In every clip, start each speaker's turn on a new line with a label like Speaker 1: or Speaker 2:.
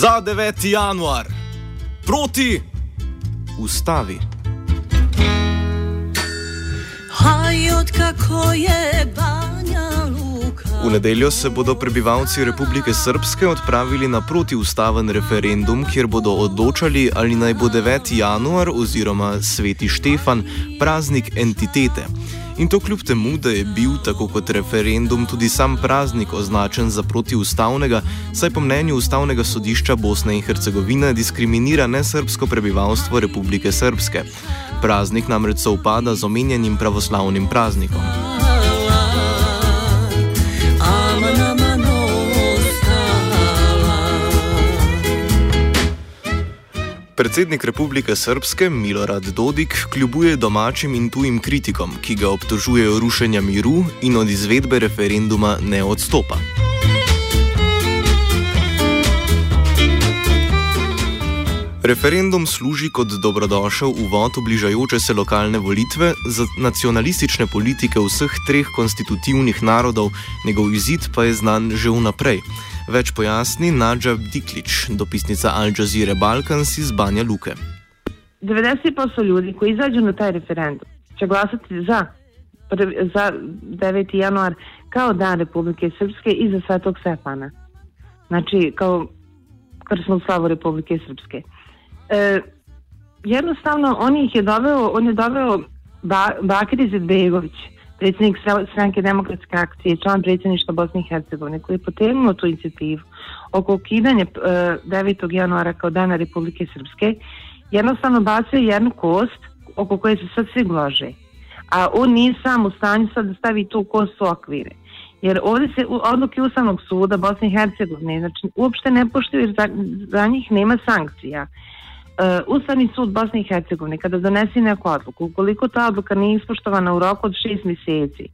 Speaker 1: Za 9. januar, proti ustavi. V nedeljo se bodo prebivalci Republike Srpske odpravili na protiustaven referendum, kjer bodo odločali, ali naj bo 9. januar oziroma Sveti Štefan praznik entitete. In to kljub temu, da je bil, tako kot referendum, tudi sam praznik označen za protiustavnega, saj po mnenju Ustavnega sodišča Bosne in Hercegovine diskriminira nesrbsko prebivalstvo Republike Srpske. Praznik namreč se upada z omenjenim pravoslavnim praznikom. Predsednik Republike Srpske Milorad Dodik kljubuje domačim in tujim kritikom, ki ga obtožujejo rušenja miru in od izvedbe referenduma ne odstopa. Referendum služi kot dobrodošel uvod v bližajoče se lokalne volitve za nacionalistične politike vseh treh konstitutivnih narodov, njegov izid pa je znan že vnaprej. Več pojasni Nadža Diklič, dopisnica Al Jazeera Balkans iz Banja Luke.
Speaker 2: 90% ljudi koji izađu na taj referendum će glasati za, za 9. januar kao dan Republike Srpske i za Svetog Stefana. Znači, kao krsnu slavu Republike Srpske. E, jednostavno, on ih je doveo, on je doveo ba, Bakir Izetbegović, predsjednik stranke demokratske akcije, član predsjedništva Bosne i Hercegovine, koji je potegnuo tu inicijativu oko ukidanja e, 9. januara kao dana Republike Srpske, jednostavno bacio jednu kost oko koje se sad svi glože. A on nije sam u stanju sad da stavi tu kost u okvire. Jer ovdje se odluke Ustavnog suda Bosne i Hercegovine znači, uopšte ne poštuju jer za, za njih nema sankcija. Uh, Ustavni sud Bosne i Hercegovine kada donesi neku odluku, ukoliko ta odluka nije ispoštovana u roku od šest mjeseci,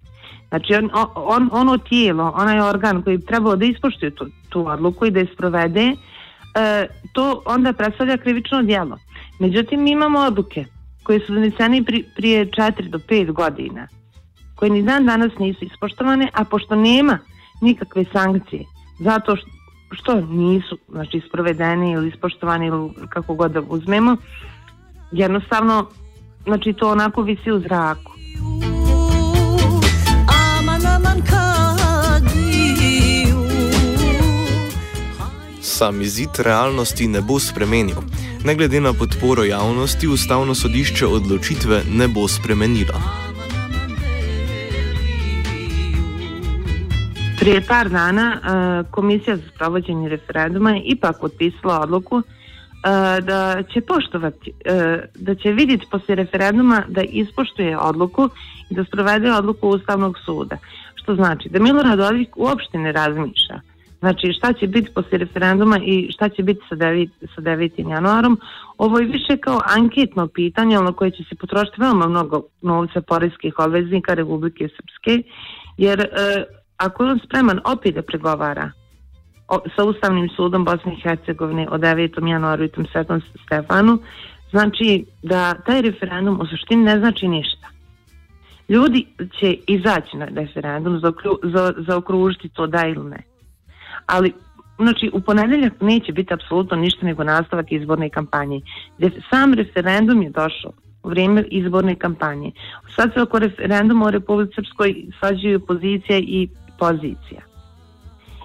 Speaker 2: znači on, on, ono tijelo, onaj organ koji trebao da ispoštuje tu, tu odluku i da je sprovede, uh, to onda predstavlja krivično djelo. Međutim, mi imamo odluke koje su donesene pri, prije 4 do 5 godina, koje ni dan danas nisu ispoštovane, a pošto nema nikakve sankcije, zato što što nisu znači sprovedeni ili ispoštovani ili kako god da uzmemo jednostavno znači to onako visi u zraku
Speaker 1: Sam izid realnosti ne bo spremenil. Ne glede na podporo javnosti, ustavno sodišče odločitve ne bo spremenilo.
Speaker 2: Prije par dana e, Komisija za sprovođenje referenduma je ipak potpisala odluku e, da će poštovati, e, da će vidjeti poslije referenduma da ispoštuje odluku i da sprovede odluku Ustavnog suda. Što znači da Milorad Dodik uopšte ne razmišlja. Znači šta će biti poslije referenduma i šta će biti sa 9, sa 9. januarom. Ovo je više kao anketno pitanje na koje će se potrošiti veoma mnogo novca porezkih obveznika Republike Srpske. Jer e, ako je on spreman opet da pregovara o, sa Ustavnim sudom Bosne i Hercegovine o 9. januaru i tom svetom Stefanu, znači da taj referendum u suštini ne znači ništa. Ljudi će izaći na referendum za, za, za okružiti to da ili ne. Ali Znači, u ponedeljak neće biti apsolutno ništa nego nastavak izborne kampanje. Gdje sam referendum je došao u vrijeme izborne kampanje. Sad se oko referenduma u Republike Srpskoj svađaju pozicija i pozicija.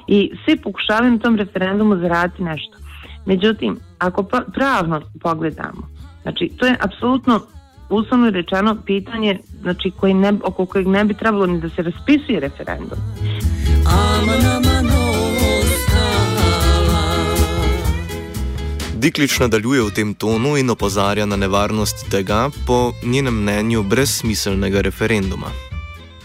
Speaker 2: I svi pokušavaju na tom referendumu zaraditi nešto. Međutim, ako pravno pogledamo, znači to je apsolutno uslovno rečeno pitanje znači, koji ne, oko kojeg ne bi trebalo ni da se raspisuje referendum.
Speaker 1: Diklič nadaljuje v tem tonu in opozarja na nevarnost tega, po njenem mnenju, brezsmiselnega referenduma.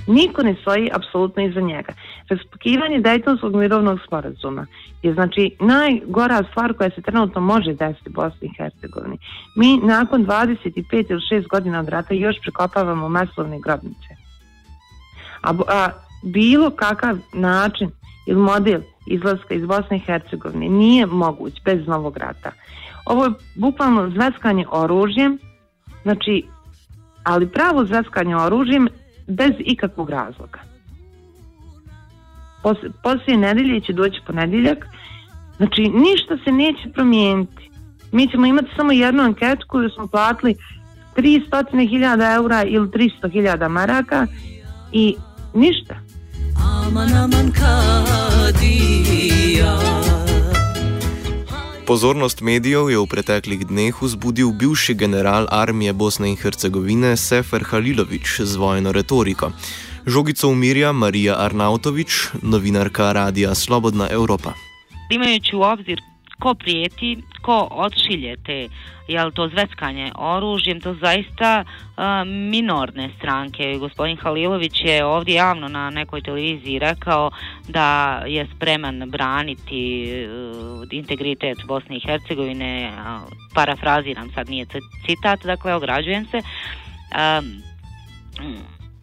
Speaker 2: Niko ne stoji apsolutno iza njega. Raspakivanje Dejtonskog mirovnog sporazuma je znači najgora stvar koja se trenutno može desiti u Bosni i Hercegovini. Mi nakon 25 ili 6 godina od rata još prekopavamo masovne grobnice. A, a bilo kakav način ili model izlaska iz Bosne i Hercegovine nije moguć bez novog rata. Ovo je bukvalno zveckanje oružjem, znači, ali pravo zveckanje oružjem bez ikakvog razloga. Poslije nedelje će doći ponedjeljak, znači ništa se neće promijeniti. Mi ćemo imati samo jednu anketu koju smo platili 300.000 eura ili 300.000 maraka i ništa. Aman, aman,
Speaker 1: Pozornost medijev je v preteklih dneh vzbudil bivši general armije Bosne in Hercegovine Sefer Halilovič z vojno retoriko. Žogico umirja Marija Arnautovič, novinarka Radija Slobodna Evropa.
Speaker 3: Imajući u obzir ko prijeti, ko odšilje te jel to zveckanje oružjem, to zaista a, minorne stranke. Gospodin Halilović je ovdje javno na nekoj televiziji rekao da je spreman braniti a, integritet Bosne i Hercegovine, a, parafraziram sad nije citat, dakle ograđujem se. a,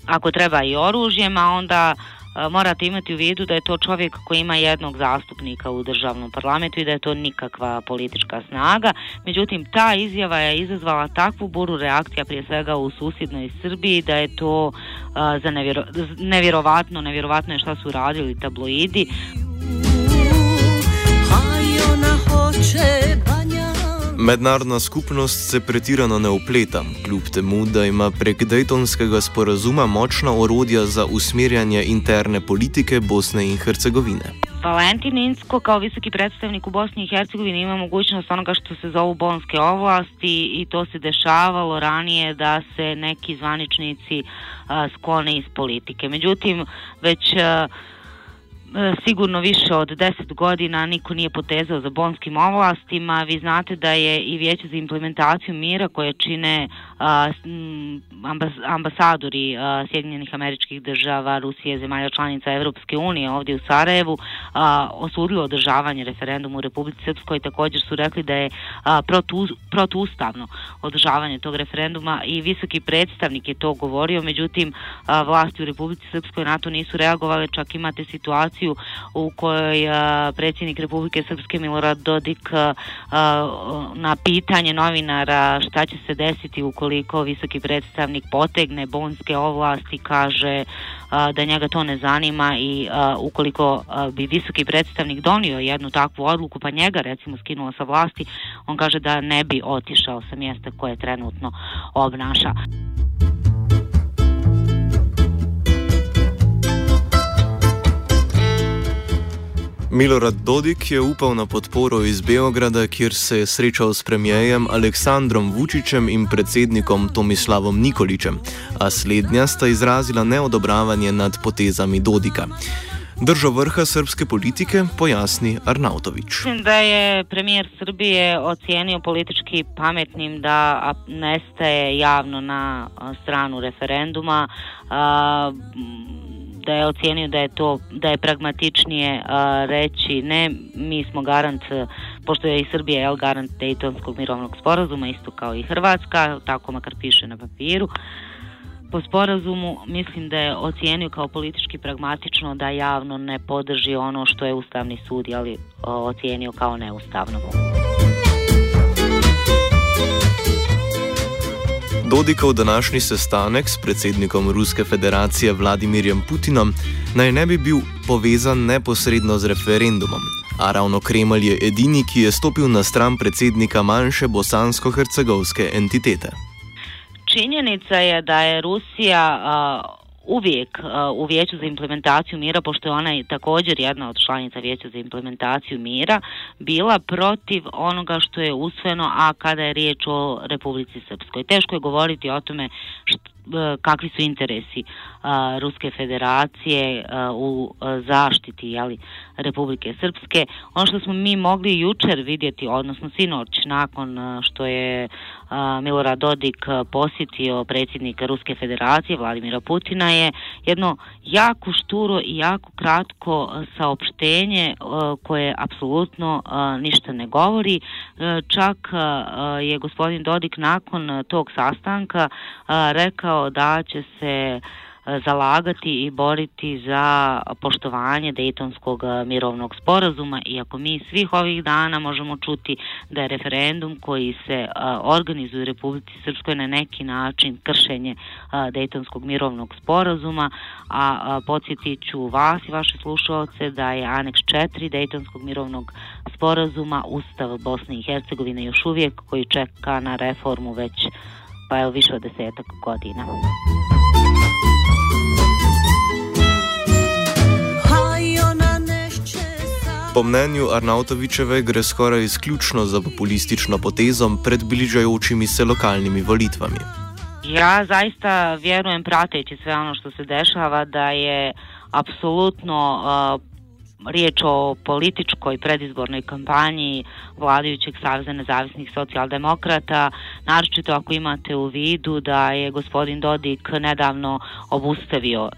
Speaker 3: ako treba i oružjem, a onda uh, morate imati u vidu da je to čovjek koji ima jednog zastupnika u državnom parlamentu i da je to nikakva politička snaga. Međutim, ta izjava je izazvala takvu buru reakcija prije svega u susjednoj Srbiji da je to uh, za nevjero, nevjerovatno, nevjerovatno je šta su radili tabloidi. Ona hoće
Speaker 1: Mednarodna skupnost se pretirano ne upleta, kljub temu, da ima prek Daytonskega sporazuma močna orodja za usmerjanje interne politike Bosne in Hercegovine.
Speaker 3: Valentin Insko kao visoki predstavnik u Bosni i Hercegovini ima mogućnost onoga što se zovu bonske ovlasti i to se dešavalo ranije da se neki zvaničnici uh, sklone iz politike. Međutim, već E, E, sigurno više od 10 godina niko nije potezao za bonskim ovlastima. Vi znate da je i vijeće za implementaciju mira koje čine e, ambas ambasadori e, Sjedinjenih američkih država, Rusije, zemalja članica Evropske unije ovdje u Sarajevu osudilo održavanje referenduma u Republici Srpskoj. Također su rekli da je protu, protuustavno održavanje tog referenduma i visoki predstavnik je to govorio, međutim vlasti u Republici Srpskoj na to nisu reagovali, čak imate situaciju u kojoj predsjednik Republike Srpske Milorad Dodik na pitanje novinara šta će se desiti ukoliko ukoliko visoki predstavnik potegne bonske ovlasti, kaže a, da njega to ne zanima i a, ukoliko a, bi visoki predstavnik donio jednu takvu odluku, pa njega recimo skinuo sa vlasti, on kaže da ne bi otišao sa mjesta koje trenutno obnaša.
Speaker 1: Milorad Dodik je upal na podporo iz Beograda, kjer se je srečal s premijejem Aleksandrom Vučićem in predsednikom Tomislavom Nikoličem, a slednja sta izrazila neodobravanje nad potezami Dodika. Držo vrha srpske politike pojasni Arnautovič.
Speaker 3: Mislim, da je premijer Srbije ocijenio politički pametnim da nestaje javno na stranu referenduma. A, da je ocijenio da je to da je pragmatičnije a, reći ne mi smo garant pošto je i Srbija je garant Dejtonskog mirovnog sporazuma isto kao i Hrvatska tako makar piše na papiru po sporazumu mislim da je ocijenio kao politički pragmatično da javno ne podrži ono što je Ustavni sud ali ocijenio kao neustavno.
Speaker 1: Dodikov današnji sestanek s predsednikom Ruske federacije Vladimirjem Putinom naj ne bi bil povezan neposredno z referendumom, a ravno Kremelj je edini, ki je stopil na stran predsednika manjše bosansko-hercegovske entitete.
Speaker 3: činjenica je da je Rusija uh, uvijek u Vijeću za implementaciju mira, pošto je ona također jedna od članica Vijeća za implementaciju mira, bila protiv onoga što je usvojeno, a kada je riječ o Republici Srpskoj. Teško je govoriti o tome što E, kakvi su interesi a, Ruske federacije a, u a, zaštiti jeli, Republike Srpske. Ono što smo mi mogli jučer vidjeti, odnosno sinoć, nakon a, što je a, Milorad Dodik posjetio predsjednika Ruske federacije, Vladimira Putina, je jedno jako šturo i jako kratko saopštenje a, koje apsolutno a, ništa ne govori. A, čak a, je gospodin Dodik nakon tog sastanka a, rekao da će se e, zalagati i boriti za poštovanje Dejtonskog e, mirovnog sporazuma iako mi svih ovih dana možemo čuti da je referendum koji se e, organizuje u Republici Srpskoj na neki način kršenje Dejtonskog mirovnog sporazuma a podsjetit ću vas i vaše slušalce da je aneks 4 Dejtonskog mirovnog sporazuma Ustav Bosne i Hercegovine još uvijek koji čeka na reformu već pa je više od desetak godina.
Speaker 1: Po mnenju Arnautovičeve gre skoraj izključno za populistično potezo pred bližajočimi se lokalnimi volitvami.
Speaker 3: Ja zaista vjerujem prateći sve ono što se dešava da je apsolutno uh, riječ o političkoj predizbornoj kampanji vladajućeg Saveza nezavisnih socijaldemokrata, naročito ako imate u vidu da je gospodin Dodik nedavno obustavio uh,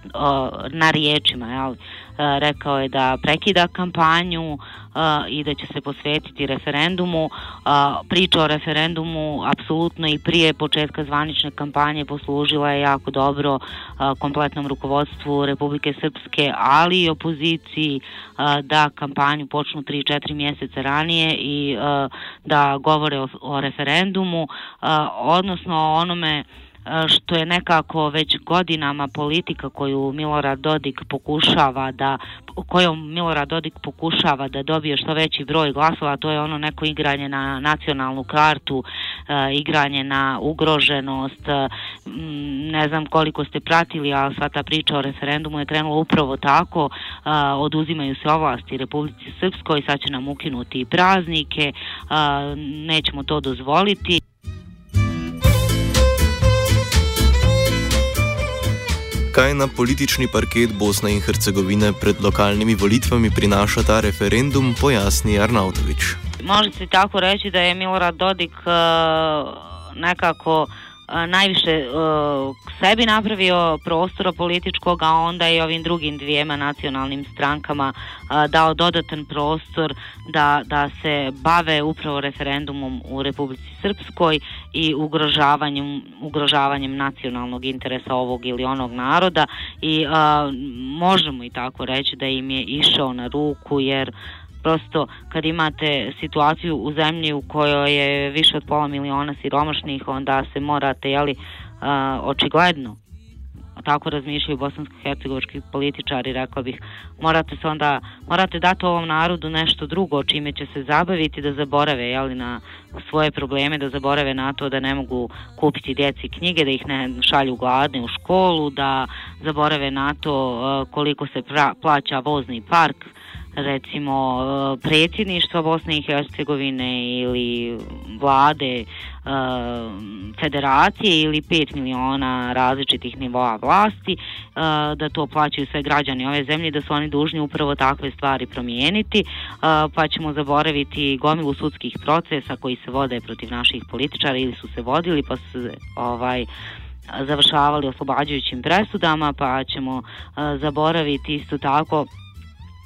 Speaker 3: na riječima, jel, Eh, rekao je da prekida kampanju eh, i da će se posvetiti referendumu. Eh, priča o referendumu apsolutno i prije početka zvanične kampanje poslužila je jako dobro kompletnom rukovodstvu Republike Srpske, ali i opoziciji da kampanju počnu 3-4 mjeseca ranije i da govore o, o referendumu, odnosno o onome što je nekako već godinama politika koju Milorad Dodik pokušava da kojom Milorad Dodik pokušava da dobije što veći broj glasova, to je ono neko igranje na nacionalnu kartu, e, igranje na ugroženost, e, ne znam koliko ste pratili, ali sva ta priča o referendumu je krenula upravo tako, e, oduzimaju se ovlasti Republici Srpskoj, sad će nam ukinuti praznike, e, nećemo to dozvoliti.
Speaker 1: Kaj na politični parket Bosne in Hercegovine pred lokalnimi volitvami prinaša ta referendum, pojasni Arnautovič.
Speaker 3: Može se tako reći da je Milorad Dodik uh, nekako najviše uh, sebi napravio prostora političkog, a onda i ovim drugim dvijema nacionalnim strankama uh, dao dodatan prostor da, da se bave upravo referendumom u Republici Srpskoj i ugrožavanjem, ugrožavanjem nacionalnog interesa ovog ili onog naroda. I uh, možemo i tako reći da im je išao na ruku jer prosto kad imate situaciju u zemlji u kojoj je više od pola miliona siromašnih, onda se morate, jeli, uh, očigledno, tako razmišljaju bosansko-hercegovački političari, rekao bih, morate se onda, morate dati ovom narodu nešto drugo čime će se zabaviti da zaborave, jeli, na svoje probleme, da zaborave na to da ne mogu kupiti djeci knjige, da ih ne šalju gladne u školu, da zaborave na to uh, koliko se pra, plaća vozni park, uh, recimo eh, predsjedništva Bosne i Hercegovine ili vlade eh, federacije ili 5 miliona različitih nivoa vlasti eh, da to plaćaju sve građani ove zemlje da su oni dužni upravo takve stvari promijeniti pa ćemo zaboraviti gomilu sudskih procesa koji se vode protiv naših političara ili su se vodili pa su ovaj završavali oslobađajućim presudama pa ćemo zaboraviti isto tako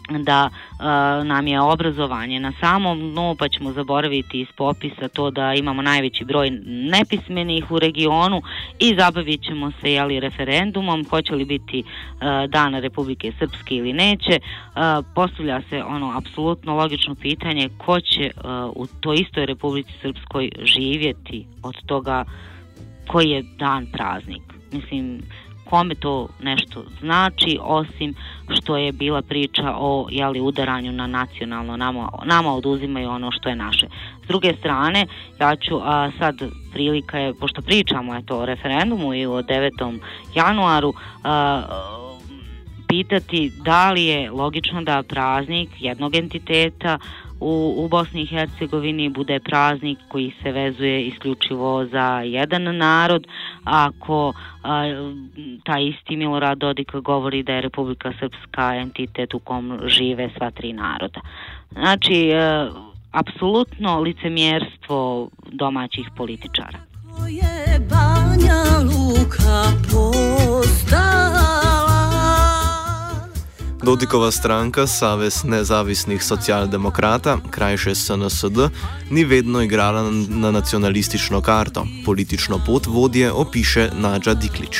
Speaker 3: da e, nam je obrazovanje na samom dnu, pa ćemo zaboraviti iz popisa to da imamo najveći broj nepismenih u regionu i zabavit ćemo se jeli, referendumom, hoće li biti e, dana Republike Srpske ili neće. E, postavlja se ono apsolutno logično pitanje ko će e, u toj istoj Republici Srpskoj živjeti od toga koji je dan praznik. Mislim, kome to nešto znači, osim što je bila priča o jeli, udaranju na nacionalno, nama, nama oduzimaju ono što je naše. S druge strane, ja ću a, sad prilika je, pošto pričamo eto, o referendumu i o 9. januaru, a, pitati da li je logično da praznik jednog entiteta u, u Bosni i Hercegovini bude praznik koji se vezuje isključivo za jedan narod, ako a, taj isti Milorad Dodik govori da je Republika Srpska entitet u kom žive sva tri naroda. Znači, a, apsolutno licemjerstvo domaćih političara.
Speaker 4: je Banja Luka postala
Speaker 1: Dodikova stranka Savez nezavisnih socialdemokrata, krajše SNSD, ni vedno igrala na nacionalistično karto. Politično pot vodje opiše Nađa Diklič.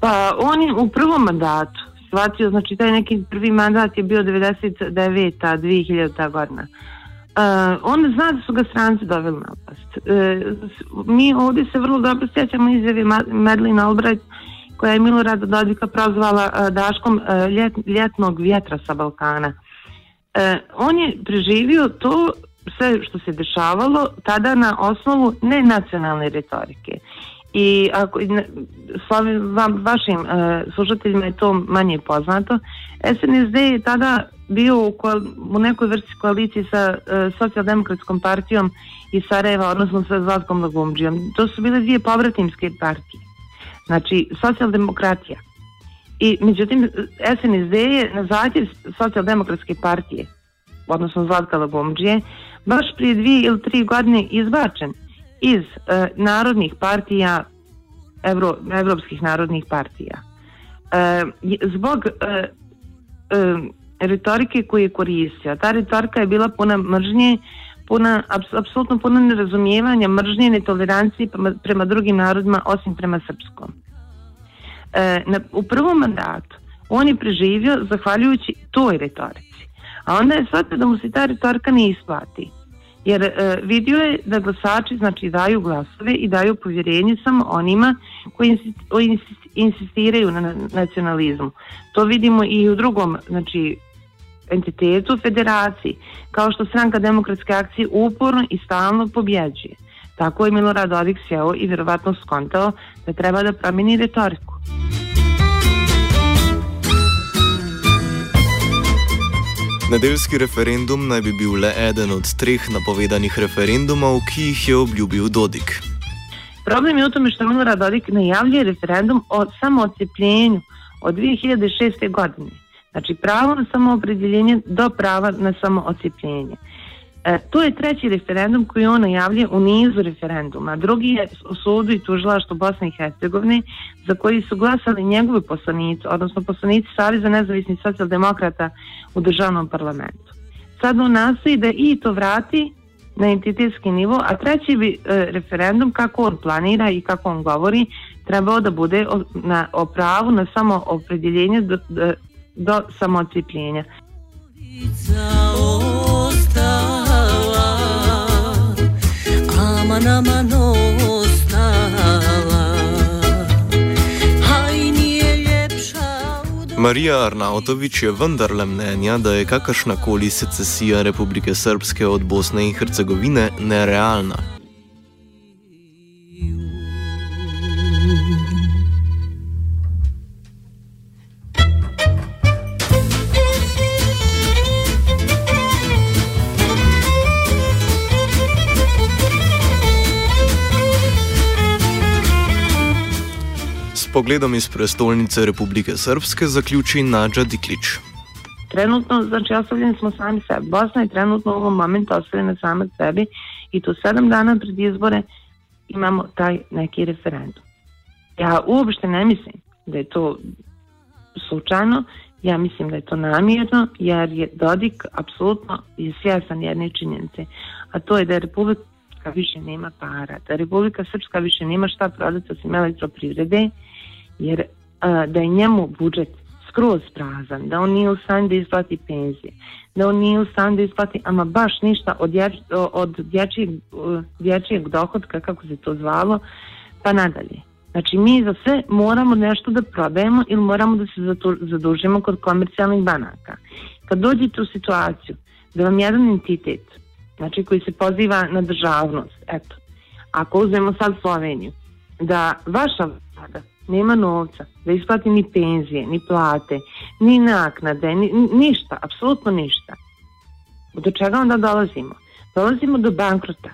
Speaker 2: Pa on je u prvom mandatu shvatio, znači taj neki prvi mandat je bio 99. 2000. godina. Uh, on zna da su ga stranci doveli na vlast. Uh, mi ovdje se vrlo dobro sjećamo izjavi Madeleine Albright koja je Milorada Dodika prozvala e, Daškom e, ljet, ljetnog vjetra sa Balkana. E, on je preživio to sve što se dešavalo tada na osnovu nenacionalne retorike. I ako slavim vam, vašim e, slušateljima je to manje poznato, SNSD je tada bio u, koal, u nekoj vrsti koaliciji sa e, socijaldemokratskom partijom iz Sarajeva, odnosno sa Zlatkom Lagumđijom. To su bile dvije povratimske partije znači socijaldemokratija. I međutim SNSD je na zahtjev socijaldemokratske partije, odnosno Zlatka Lagomđije, baš prije dvije ili tri godine izbačen iz uh, narodnih partija, evro, evropskih narodnih partija. Uh, zbog uh, uh, retorike koju je koristio. Ta retorika je bila puna mržnje, puna, apsolutno puna nerazumijevanja, mržnje i netolerancije prema, prema drugim narodima osim prema srpskom. E, na, u prvom mandatu on je preživio zahvaljujući toj retorici. A onda je shvatio da mu se ta retorika ne isplati. Jer e, vidio je da glasači znači daju glasove i daju povjerenje samo onima koji insistiraju na nacionalizmu. To vidimo i u drugom znači, entitetu federaciji, kao što stranka demokratske akcije uporno i stalno pobjeđuje. Tako je Milorad Dodik sjeo i vjerovatno skontao da treba da promeni retoriku.
Speaker 1: Nedeljski referendum naj bi bil le eden od treh napovedanih referendumov, ki jih je obljubil Dodik.
Speaker 2: Problem je v tome što Milorad Dodik najavljuje referendum o samootcepljenju od 2006. godine. Znači pravo na samoopredjeljenje do prava na samoocipljenje. E, to je treći referendum koji on najavlja u nizu referenduma. Drugi je u sudu i tužilaštu Bosne i Hercegovine za koji su glasali njegove poslanici, odnosno poslanici Saveza nezavisnih socijaldemokrata u državnom parlamentu. Sad on nastoji da i to vrati na entitetski nivo, a treći bi e, referendum, kako on planira i kako on govori, trebao da bude o, na, o pravu na samo opredjeljenje do, do, do samoocipljenja. Aman aman
Speaker 1: Marija Arnautovič je vendarle mnenja, da je kakršnakoli secesija Republike Srpske od Bosne in Hercegovine nerealna. Pogledom iz prestolnice Republike Srpske zaključi Nađa Diklič.
Speaker 2: Trenutno, znači ostavljeni smo sami sebi. Bosna je trenutno u ovom momentu ostavljena sama sebi i tu sedam dana pred izbore imamo taj neki referendum. Ja uopšte ne mislim da je to slučajno, ja mislim da je to namjerno, jer je Dodik apsolutno je svjesan jedne činjenice, a to je da je Republika više nema para, da Republika Srpska više nema šta prodati osim elektroprivrede, jer a, da je njemu budžet skroz prazan, da on nije u stanju da isplati penzije, da on nije u stanju da isplati ama baš ništa od, dječ, od dječijeg, dječijeg dohodka, kako se to zvalo, pa nadalje. Znači mi za sve moramo nešto da prodajemo ili moramo da se zadužimo kod komercijalnih banaka. Kad dođete u situaciju da vam jedan entitet, znači koji se poziva na državnost, eto, ako uzmemo sad Sloveniju, da vaša vlada nema novca, da isplati ni penzije, ni plate, ni naknade, ni, ništa, apsolutno ništa. Do čega onda dolazimo? Dolazimo do bankrota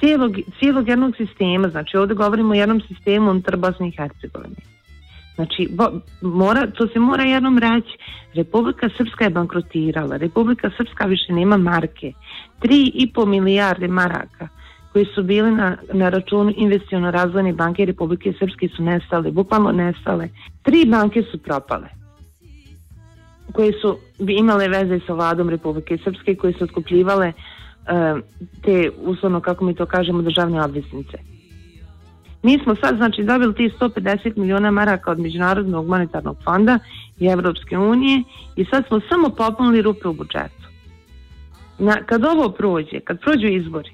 Speaker 2: cijelog, cijelog jednog sistema, znači ovdje govorimo o jednom sistemu unutar Bosne i Hercegovine. Znači, bo, mora, to se mora jednom reći, Republika Srpska je bankrotirala, Republika Srpska više nema marke, 3,5 milijarde maraka koji su bili na, na računu investiciono razvojne banke Republike Srpske su nestale, bukvalno nestale. Tri banke su propale koje su bi imale veze sa vladom Republike Srpske koje su otkupljivale uh, te uslovno kako mi to kažemo državne obveznice. Mi smo sad znači dobili ti 150 miliona maraka od Međunarodnog monetarnog fonda i Evropske unije i sad smo samo popunili rupe u budžetu. Na, kad ovo prođe, kad prođu izbori,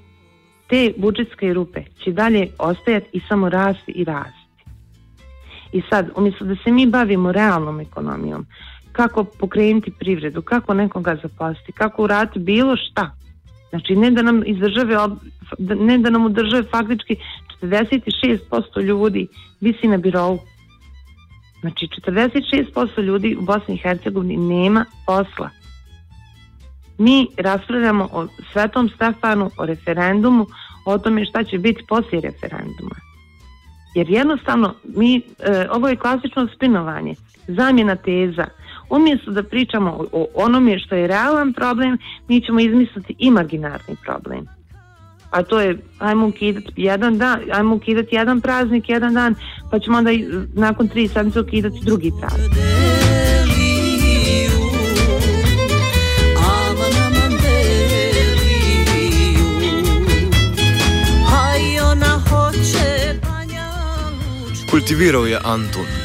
Speaker 2: te budžetske rupe će dalje ostajati i samo rasti i rasti. I sad, umjesto da se mi bavimo realnom ekonomijom, kako pokrenuti privredu, kako nekoga zaposliti, kako urati bilo šta, Znači ne da nam iz države, ne da nam u države faktički 46% ljudi visi na birovu. Znači 46% ljudi u Bosni i Hercegovini nema posla. Mi raspravljamo o Svetom Stefanu, o referendumu, o tome šta će biti poslije referenduma. Jer jednostavno, mi, e, ovo je klasično spinovanje, zamjena teza. Umjesto da pričamo o, o onome što je realan problem, mi ćemo izmisliti imaginarni problem. A to je, ajmo ukidati jedan dan, ajmo ukidati jedan praznik, jedan dan, pa ćemo onda nakon tri sedmice ukidati drugi praznik.
Speaker 1: Kultiviral je Anton.